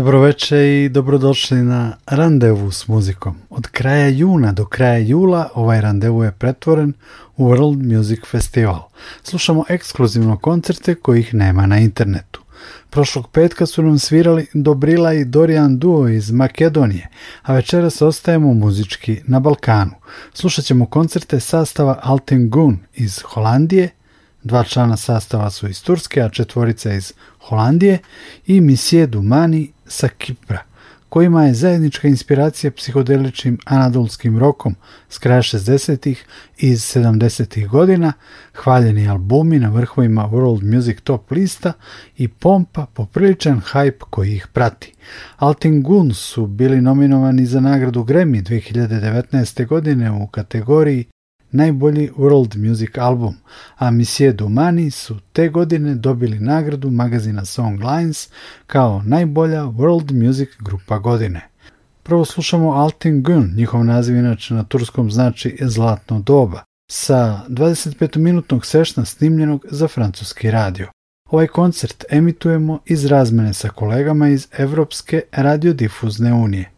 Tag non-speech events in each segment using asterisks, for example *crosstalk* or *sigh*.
Dobroveče i dobrodošli na randevu s muzikom. Od kraja juna do kraja jula ovaj randevu je pretvoren u World Music Festival. Slušamo ekskluzivno koncerte kojih nema na internetu. Prošlog petka su nam svirali Dobrila i Dorian Duo iz Makedonije, a večeras ostajemo muzički na Balkanu. Slušat ćemo koncerte sastava Alten Gun iz Holandije, dva člana sastava su iz Turske, a četvorica iz Holandije i Misije Dumani sa Kipra, kojima je zajednička inspiracija psihodeličnim anadolskim rokom s kraja 60-ih i iz 70-ih godina, hvaljeni albumi na vrhovima World Music Top lista i pompa popriličan hype koji ih prati. Altin Guns su bili nominovani za nagradu Grammy 2019. godine u kategoriji najbolji world music album, a Monsieur Dumani su te godine dobili nagradu magazina Songlines kao najbolja world music grupa godine. Prvo slušamo Altin Gun, njihov naziv inače na turskom znači Zlatno doba, sa 25-minutnog sešna snimljenog za francuski radio. Ovaj koncert emitujemo iz razmene sa kolegama iz Evropske radiodifuzne unije.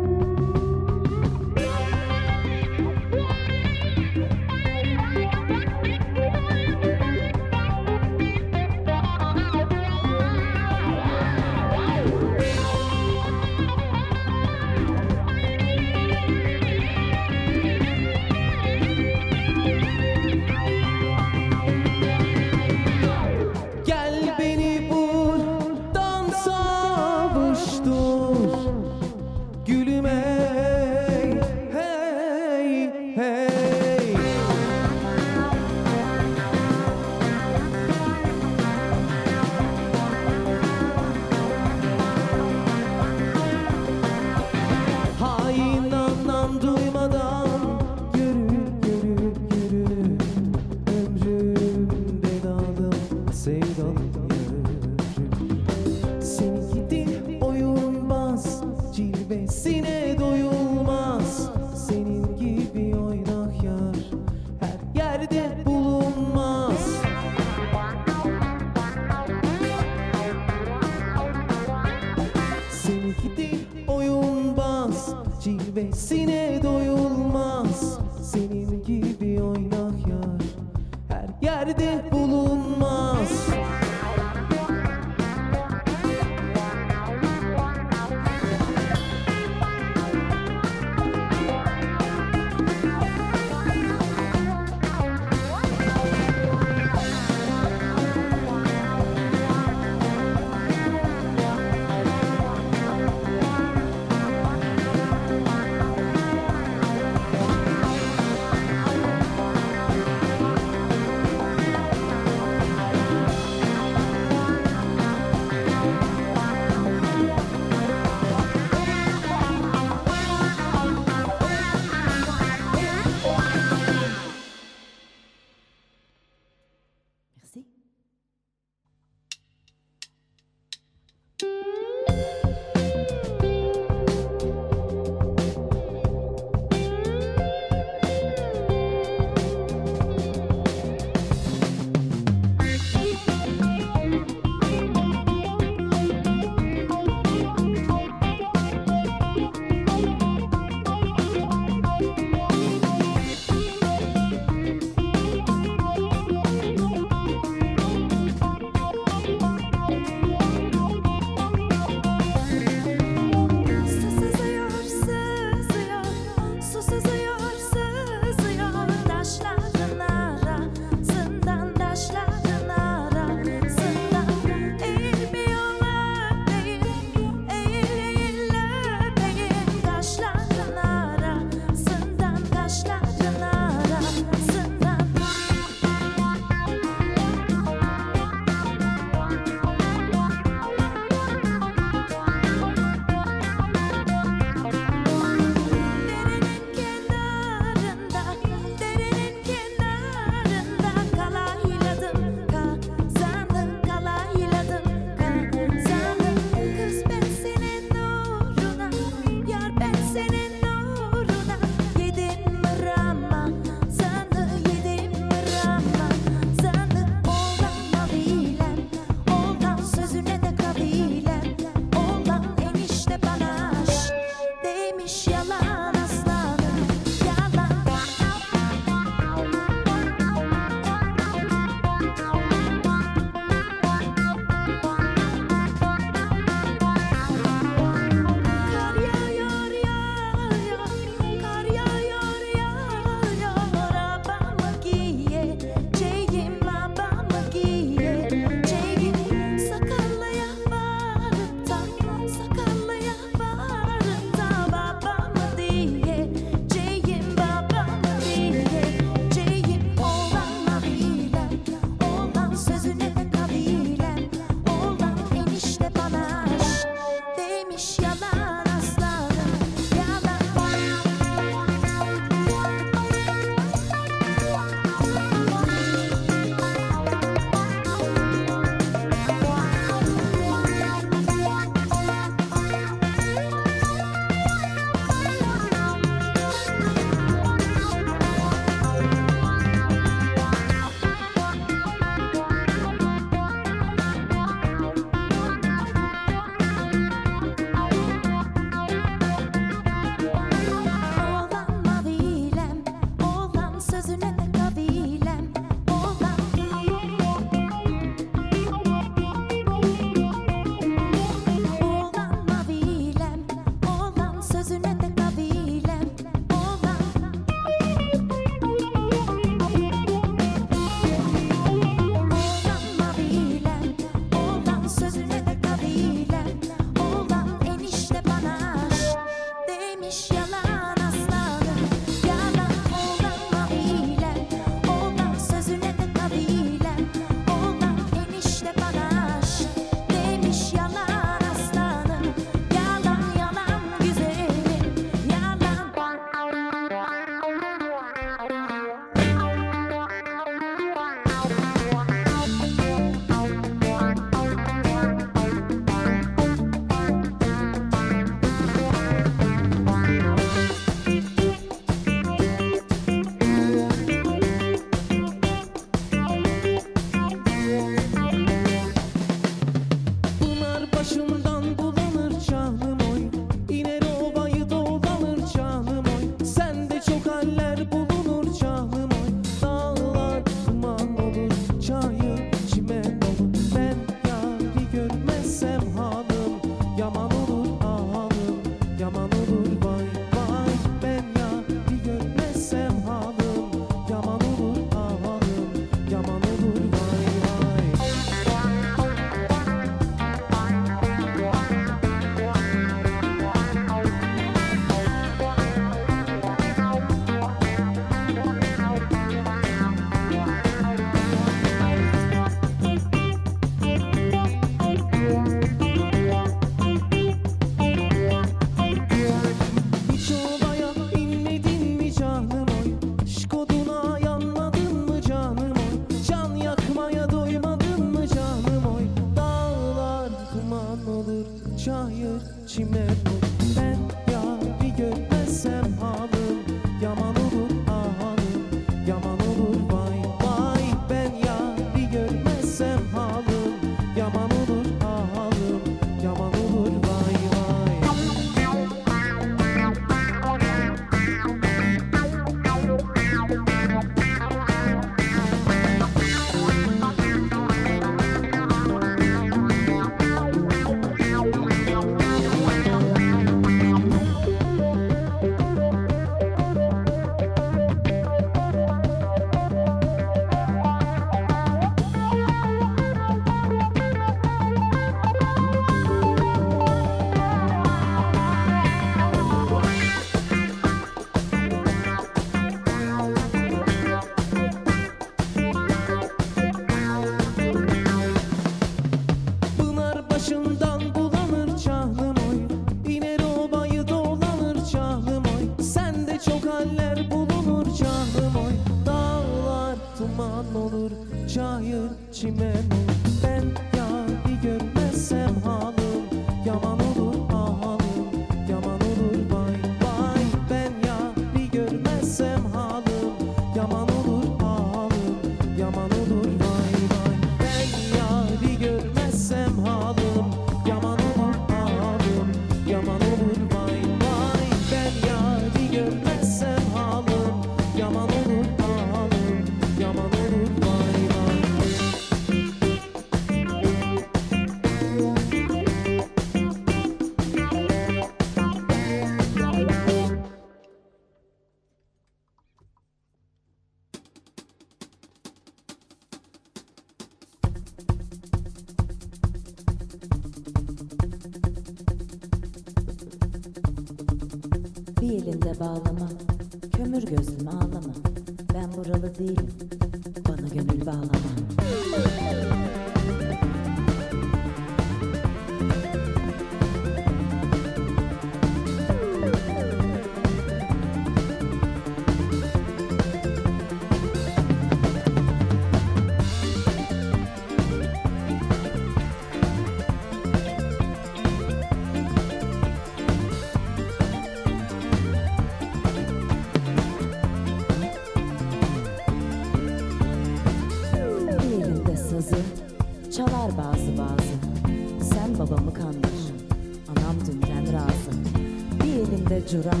curam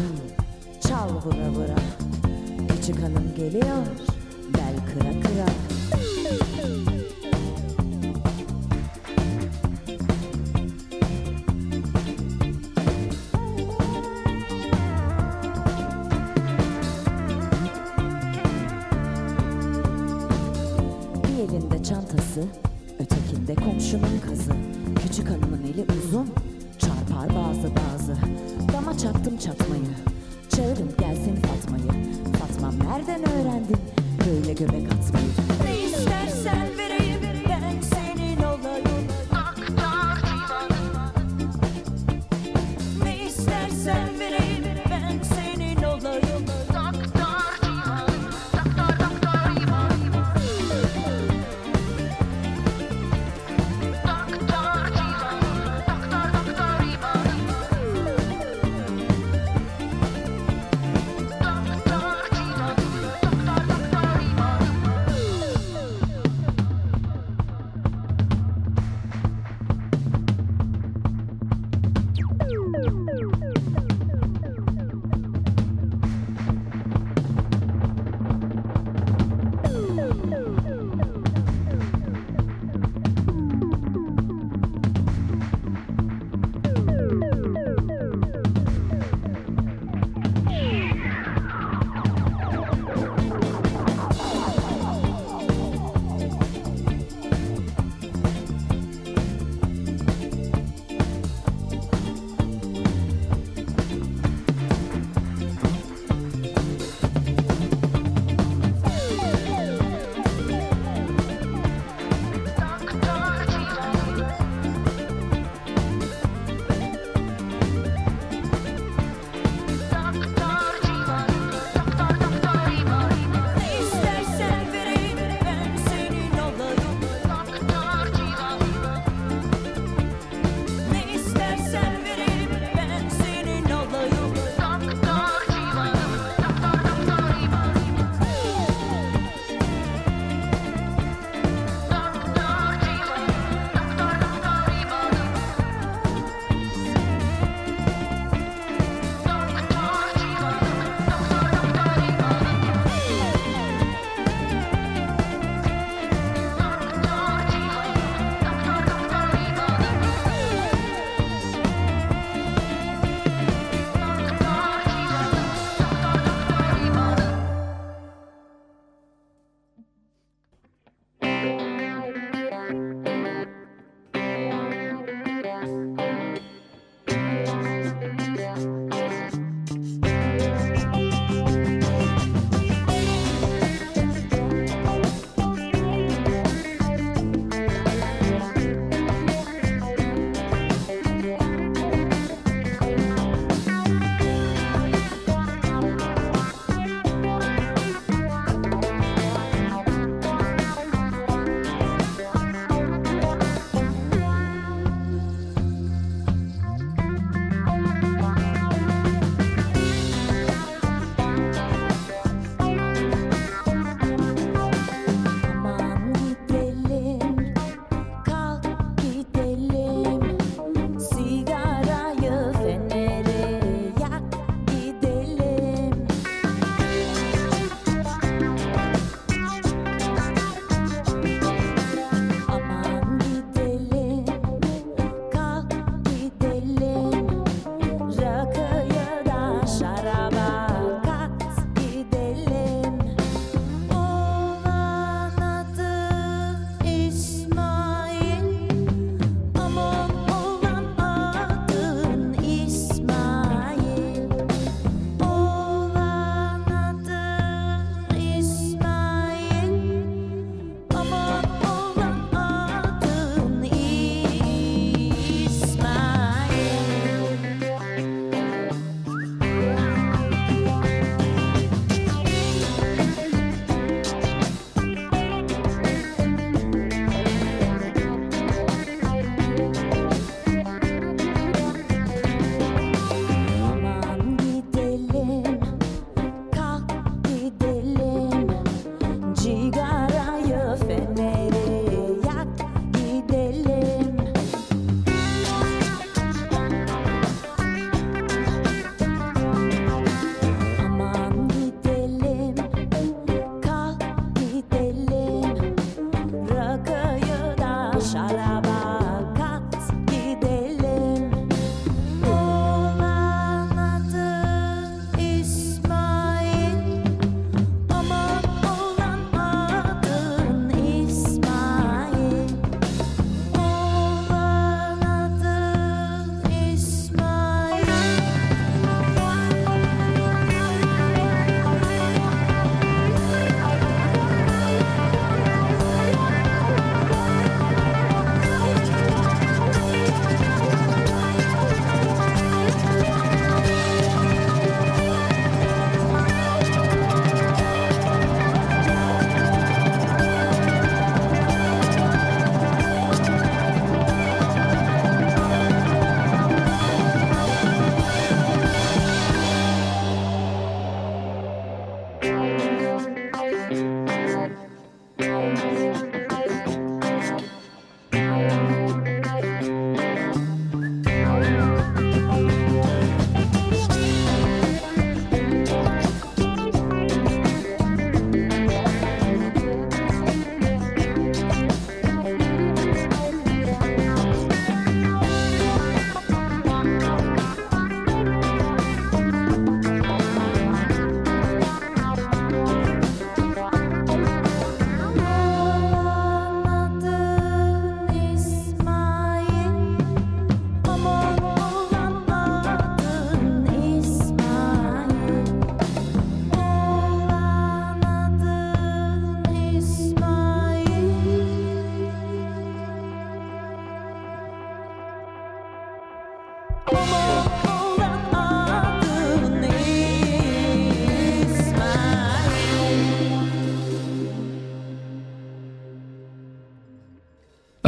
Çal vura vura. Küçük hanım geliyor Bel kıra kıra. Bir elinde çantası Ötekinde komşunun kazı. Küçük hanımın eli uzun yapar bazı bazı. Dama çattım çatmayı. Çağırın gelsin Fatma'yı. Fatma nereden öğrendin böyle göbek atmayı? Ne istersen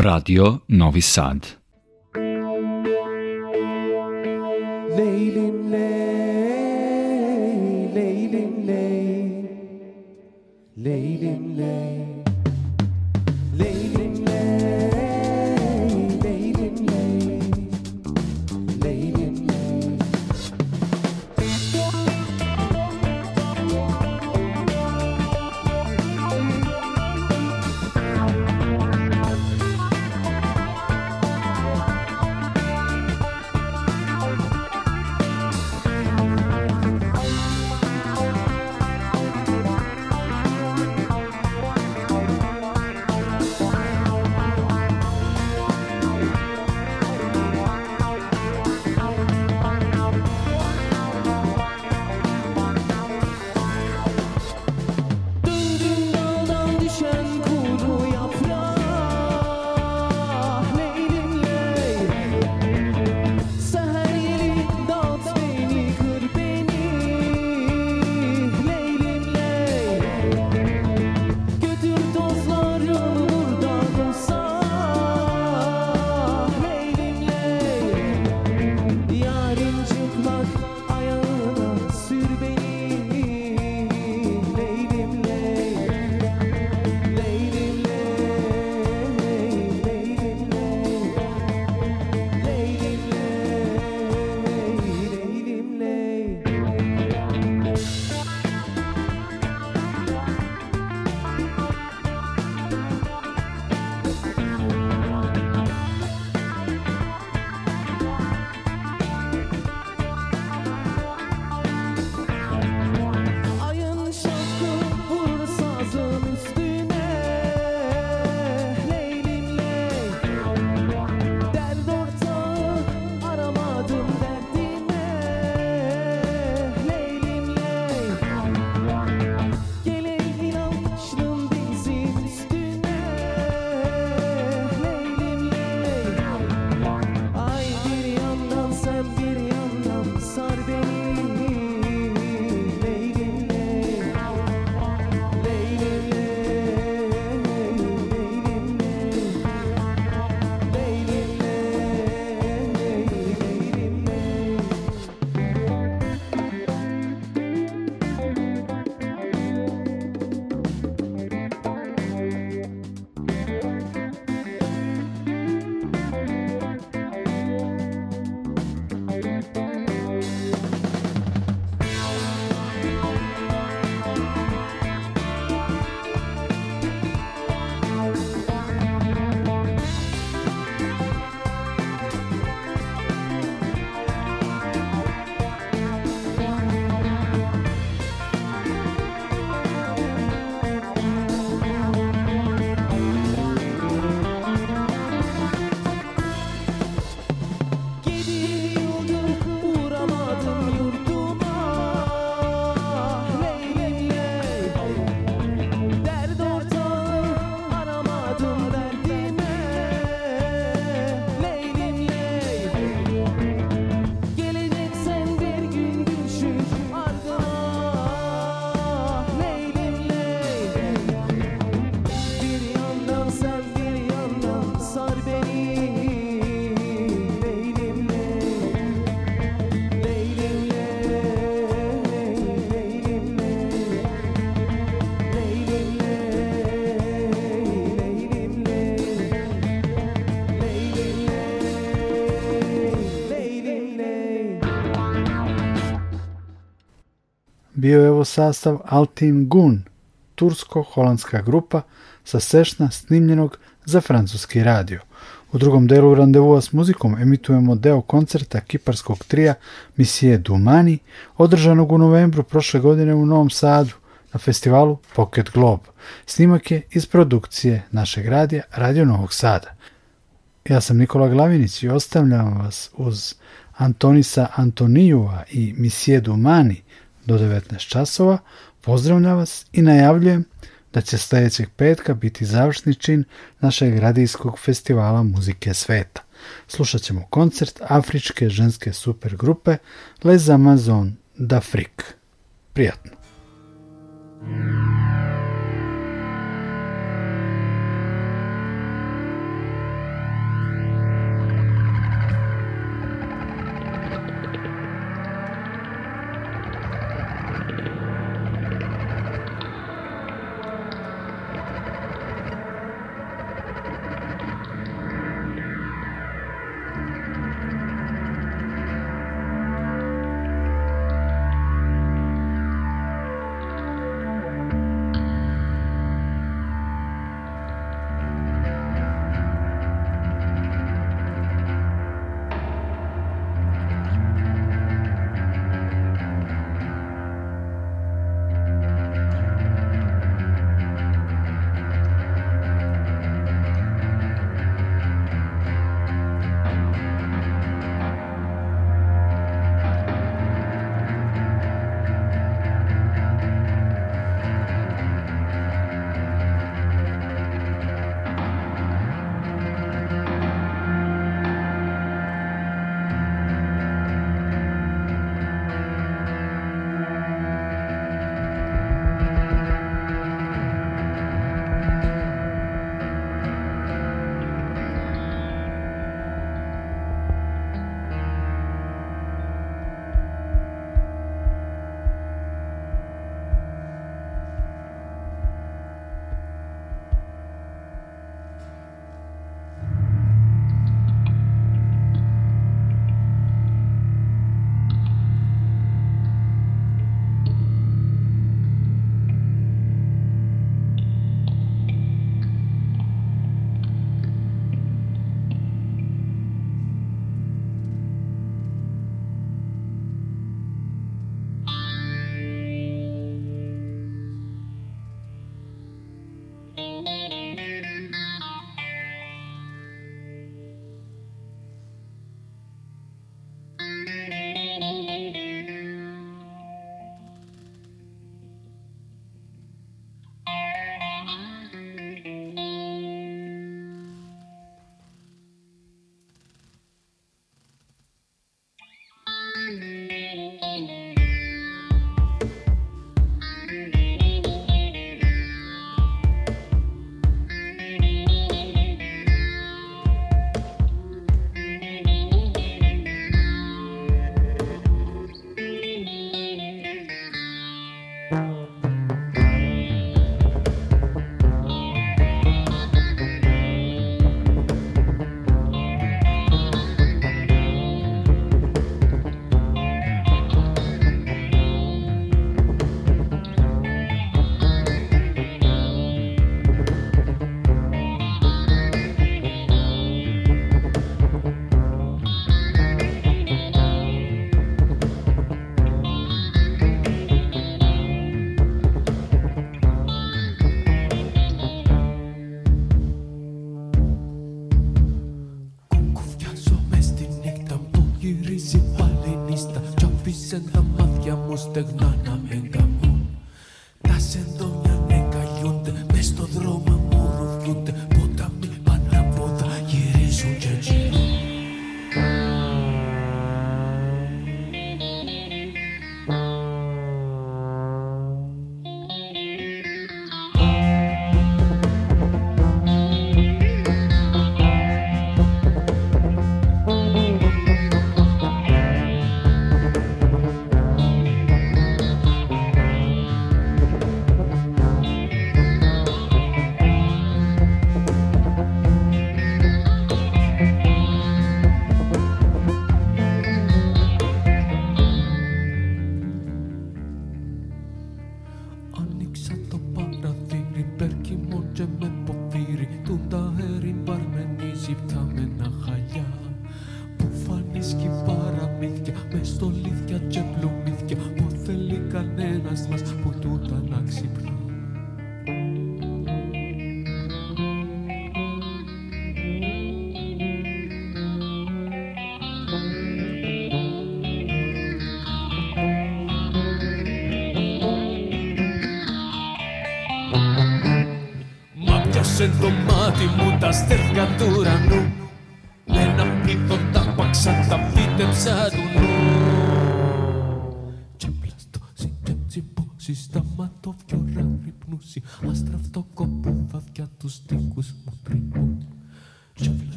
Radio Novi Sad. Bio je ovo sastav Altin Gun, tursko-holandska grupa sa sešna snimljenog za francuski radio. U drugom delu randevua s muzikom emitujemo deo koncerta kiparskog trija Misije Dumani, održanog u novembru prošle godine u Novom Sadu na festivalu Pocket Globe. Snimak je iz produkcije našeg radija Radio Novog Sada. Ja sam Nikola Glavinić i ostavljam vas uz Antonisa Antonijua i Misije Dumani do 19 časova. Pozdravljam vas i najavljujem da će sljedećeg petka biti završni čin našeg radijskog festivala muzike sveta. Slušat ćemo koncert afričke ženske supergrupe Les Amazon d'Afrique. Prijatno! Πιτάμε με ένα χαλιά που φανείς παραμύθια μες στολίδια και πλουμίδια που θέλει κανένας μας που τούτα να ξυπνά. Μα πιάσε μάτι μου τα στέρια caricatura no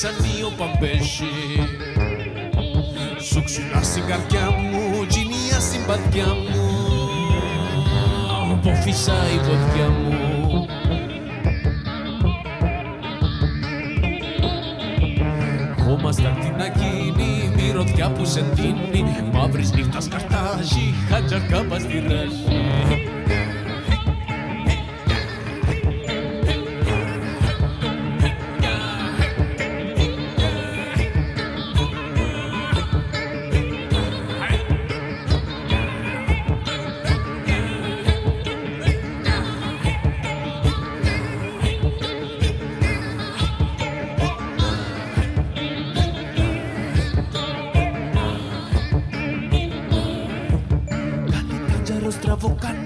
συνεφέσει εσανίο παμπέζι Σου ξυλά στην καρδιά μου, τζινία στην παδιά μου. Που φυσάει η βοδιά μου. Χώμα στα κτηνακίνη, μυρωδιά που σε ντύνει. Μαύρης νύχτας καρτάζει, χατζαρκάπα στη ράση Τζάρο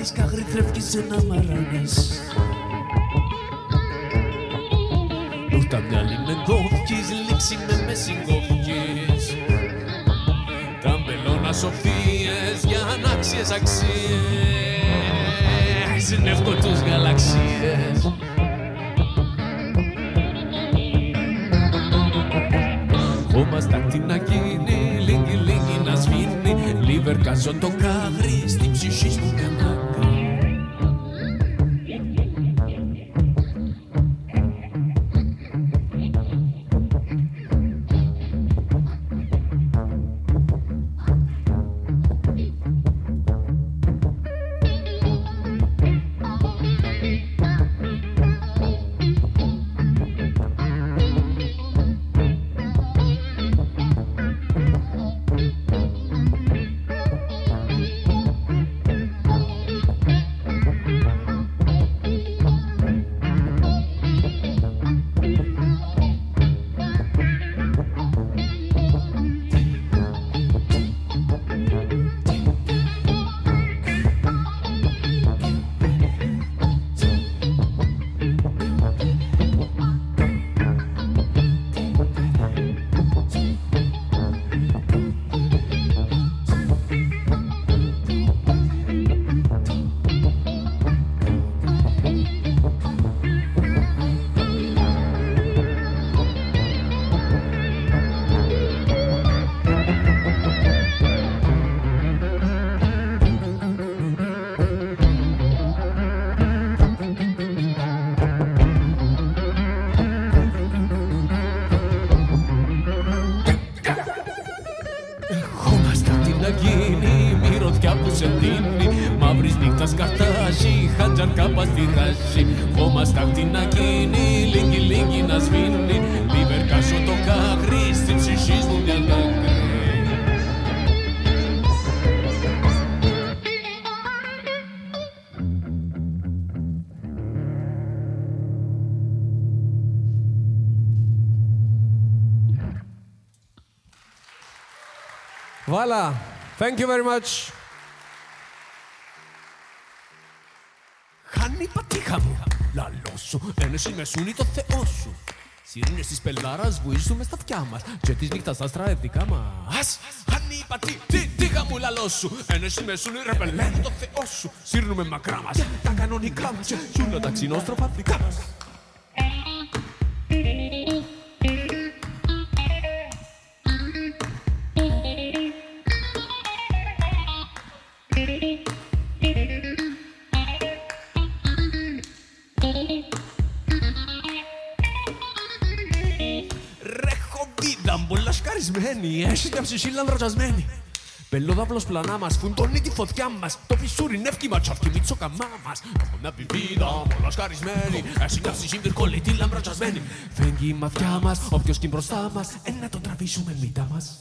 στραβό κάνεις κι αγριθρεύκεις ένα μαράνες. Νούχτα μυαλί με κόφκεις, λήξη με με συγκόφκεις Τραμπελώνα σοφίες για ανάξιες αξίες. Είναι εύκολος γαλαξίες. Χώμα στα κτηνακίνη, λίγκι λίγκι να σβήνει Λίβερκαζό το κάδρι στην ψυχή μου κανάκα Voilà. Thank you very much. Χάνει πατήχα μου, λαλό σου, ένεση με σούνι το Θεό σου. Σιρήνες της πελάρας βουίζουμε στα αυτιά μας. Και της νύχτας τα άστρα δικά μας. Χάνει πατή, τι, τίγα μου λαλό σου. Ένεση με σούνι ρε πελένει το Θεό σου. Σύρνουμε μακρά μας, τα κανονικά μας. Κι όλα τα ξινόστροφα δικά μας μπολα σκαρισμένη Έχεις μια ψυχή λανδροτζασμένη Πελόδαυλος πλανά μας, φουντώνει τη φωτιά μας. Το φυσούρι νεύκι μας τσαφκι μίτσο καμά μας. Έχω μια βιβίδα, πολλά σκαρισμένη Έχει μια ψυχή βυρκολίτη λαμπρατζασμένη Φέγγει η μαθιά μας, όποιος κι μπροστά μας Ε, να το τραβήσουμε μύτα μας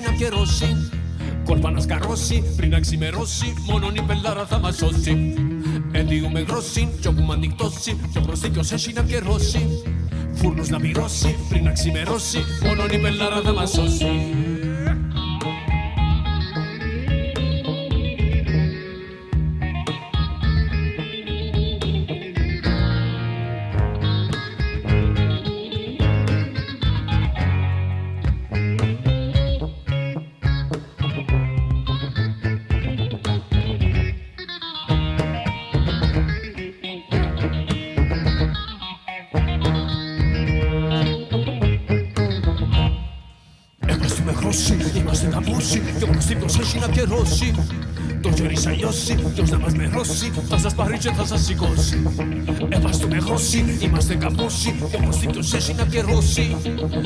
να πιερώσει κόλπα να σκαρώσει πριν να ξημερώσει. Μόνον η πελάρα θα μας σώσει. Ενδιούμε γρόση, κι όπου μ' ανοιχτώσει. Πιο γνωστή ποιος έχει να καιρώσει. Φούρνους να πυρώσει πριν να ξημερώσει. Μόνον η πελάρα θα μας σώσει. rossi, opposti tu sessi na che rossi,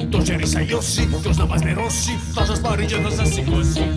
tu c'eri sai ossi, tu snabas ne rossi, fasas paringia cosa si così. Assim.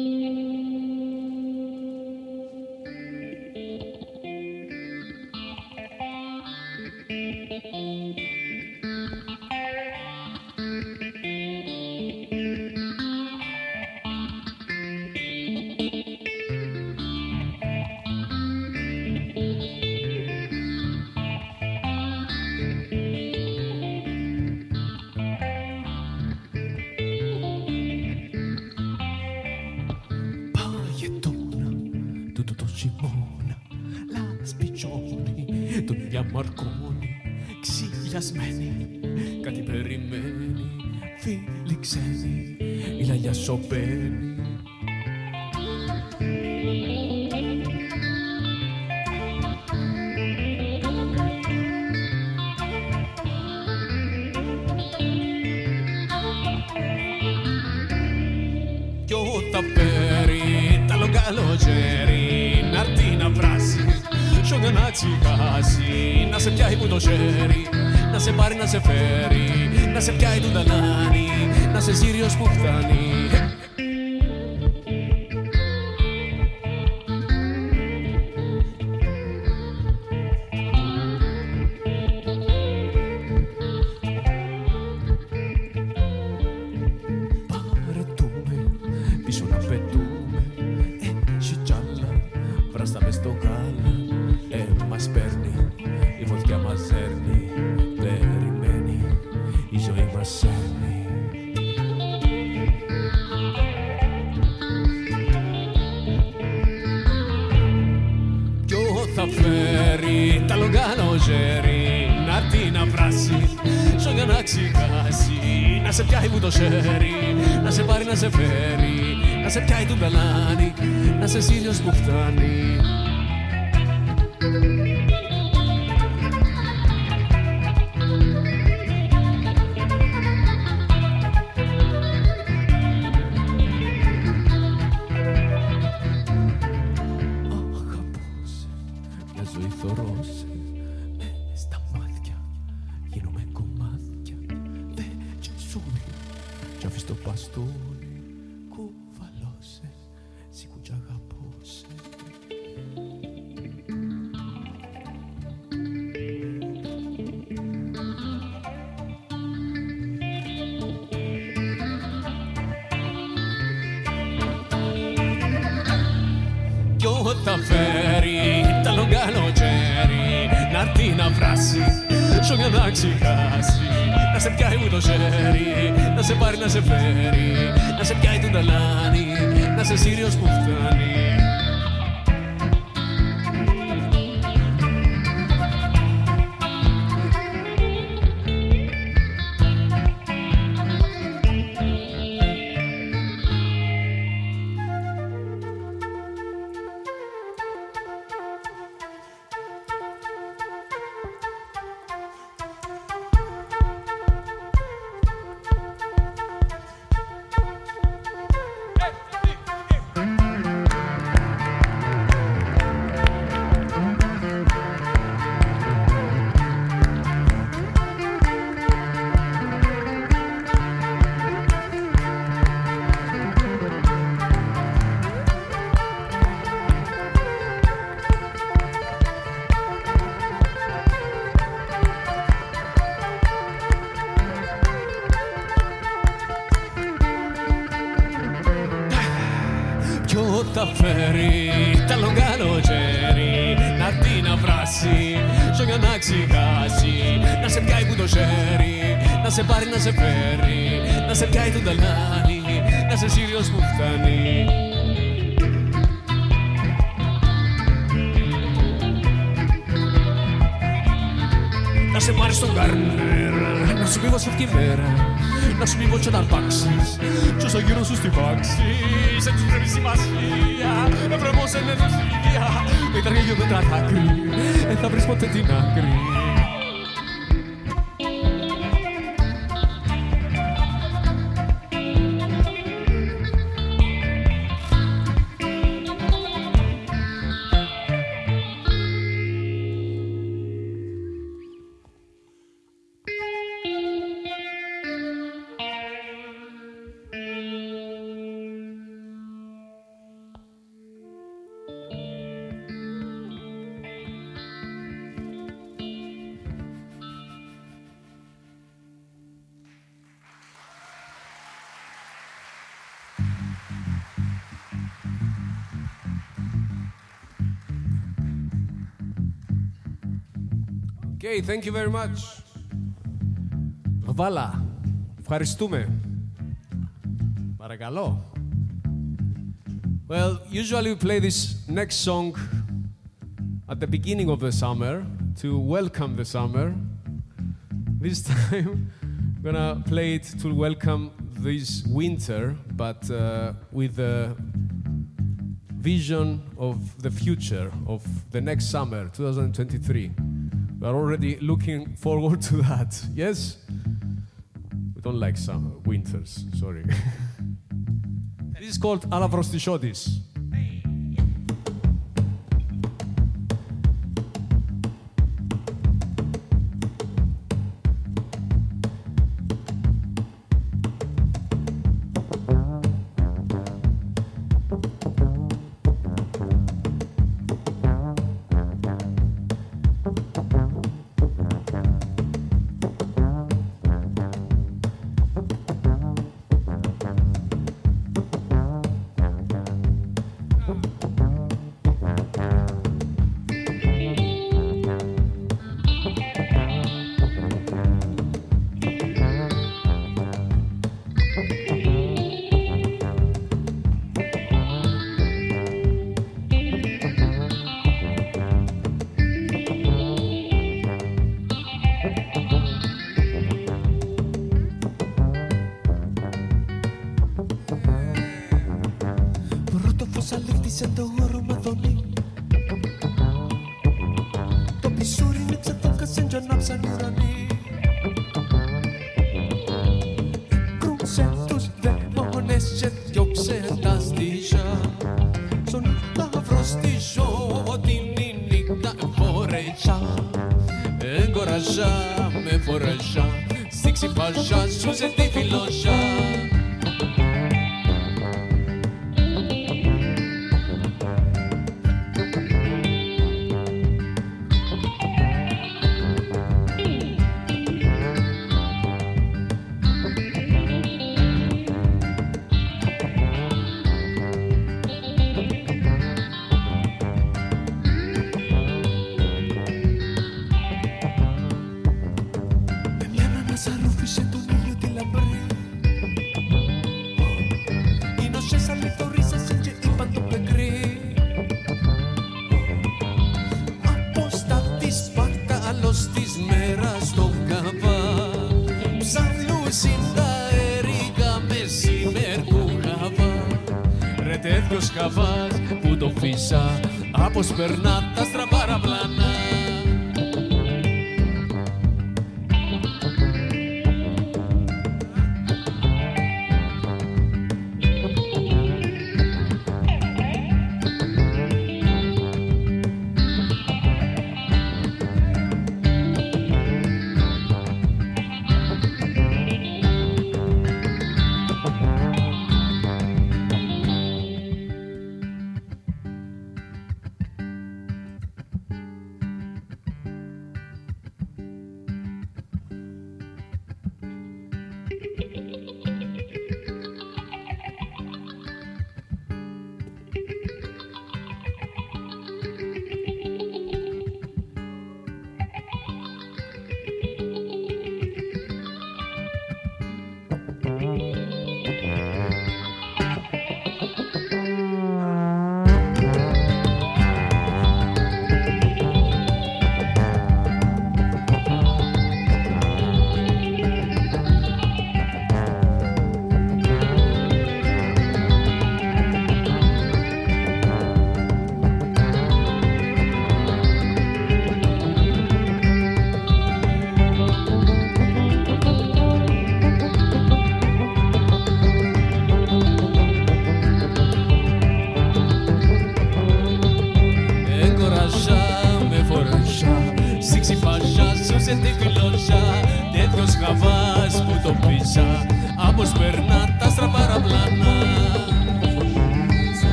Musik σωπαίνει Κι όταν φέρει τα καλοκαίρι να έρθει να βράσει Σόγια να τσιγάσει, να σε πιάει που το χέρι Να σε πάρει να σε φέρει, να σε πιάει του ταλάνι Να σε σύριος που φτάνει λογκάνο ζέρι Να τι να βράσει. Σω για να ξεχάσει Να σε πιάει που το σέρι Να σε πάρει να σε φέρει Να σε πιάει του μπελάνι. Να σε σύριος που φτάνει Να σε πιάει τον ταλάνι Να σε σύριος που φτάνει. Να σε πάρει στον καρνέρ Να σου πει πως φεύγει η μέρα. Να σου πει πως όταν πάξεις Κι όσο γύρω σου στη βάξη Σε τους πρέπει σημασία. Να βρεμός εν ενωσία Με τα γέλιο δεν τα άκρη Δεν θα βρεις ποτέ την άκρη Okay, thank you very much. Βάλα. Ευχαριστούμε. Παρακαλώ. Well, usually we play this next song at the beginning of the summer to welcome the summer. This time, *laughs* I'm gonna play it to welcome this winter, but uh, with the vision of the future of the next summer, 2023. We are already looking forward to that. Yes? We don't like summer, winters, sorry. *laughs* this is called Alavrostichotis.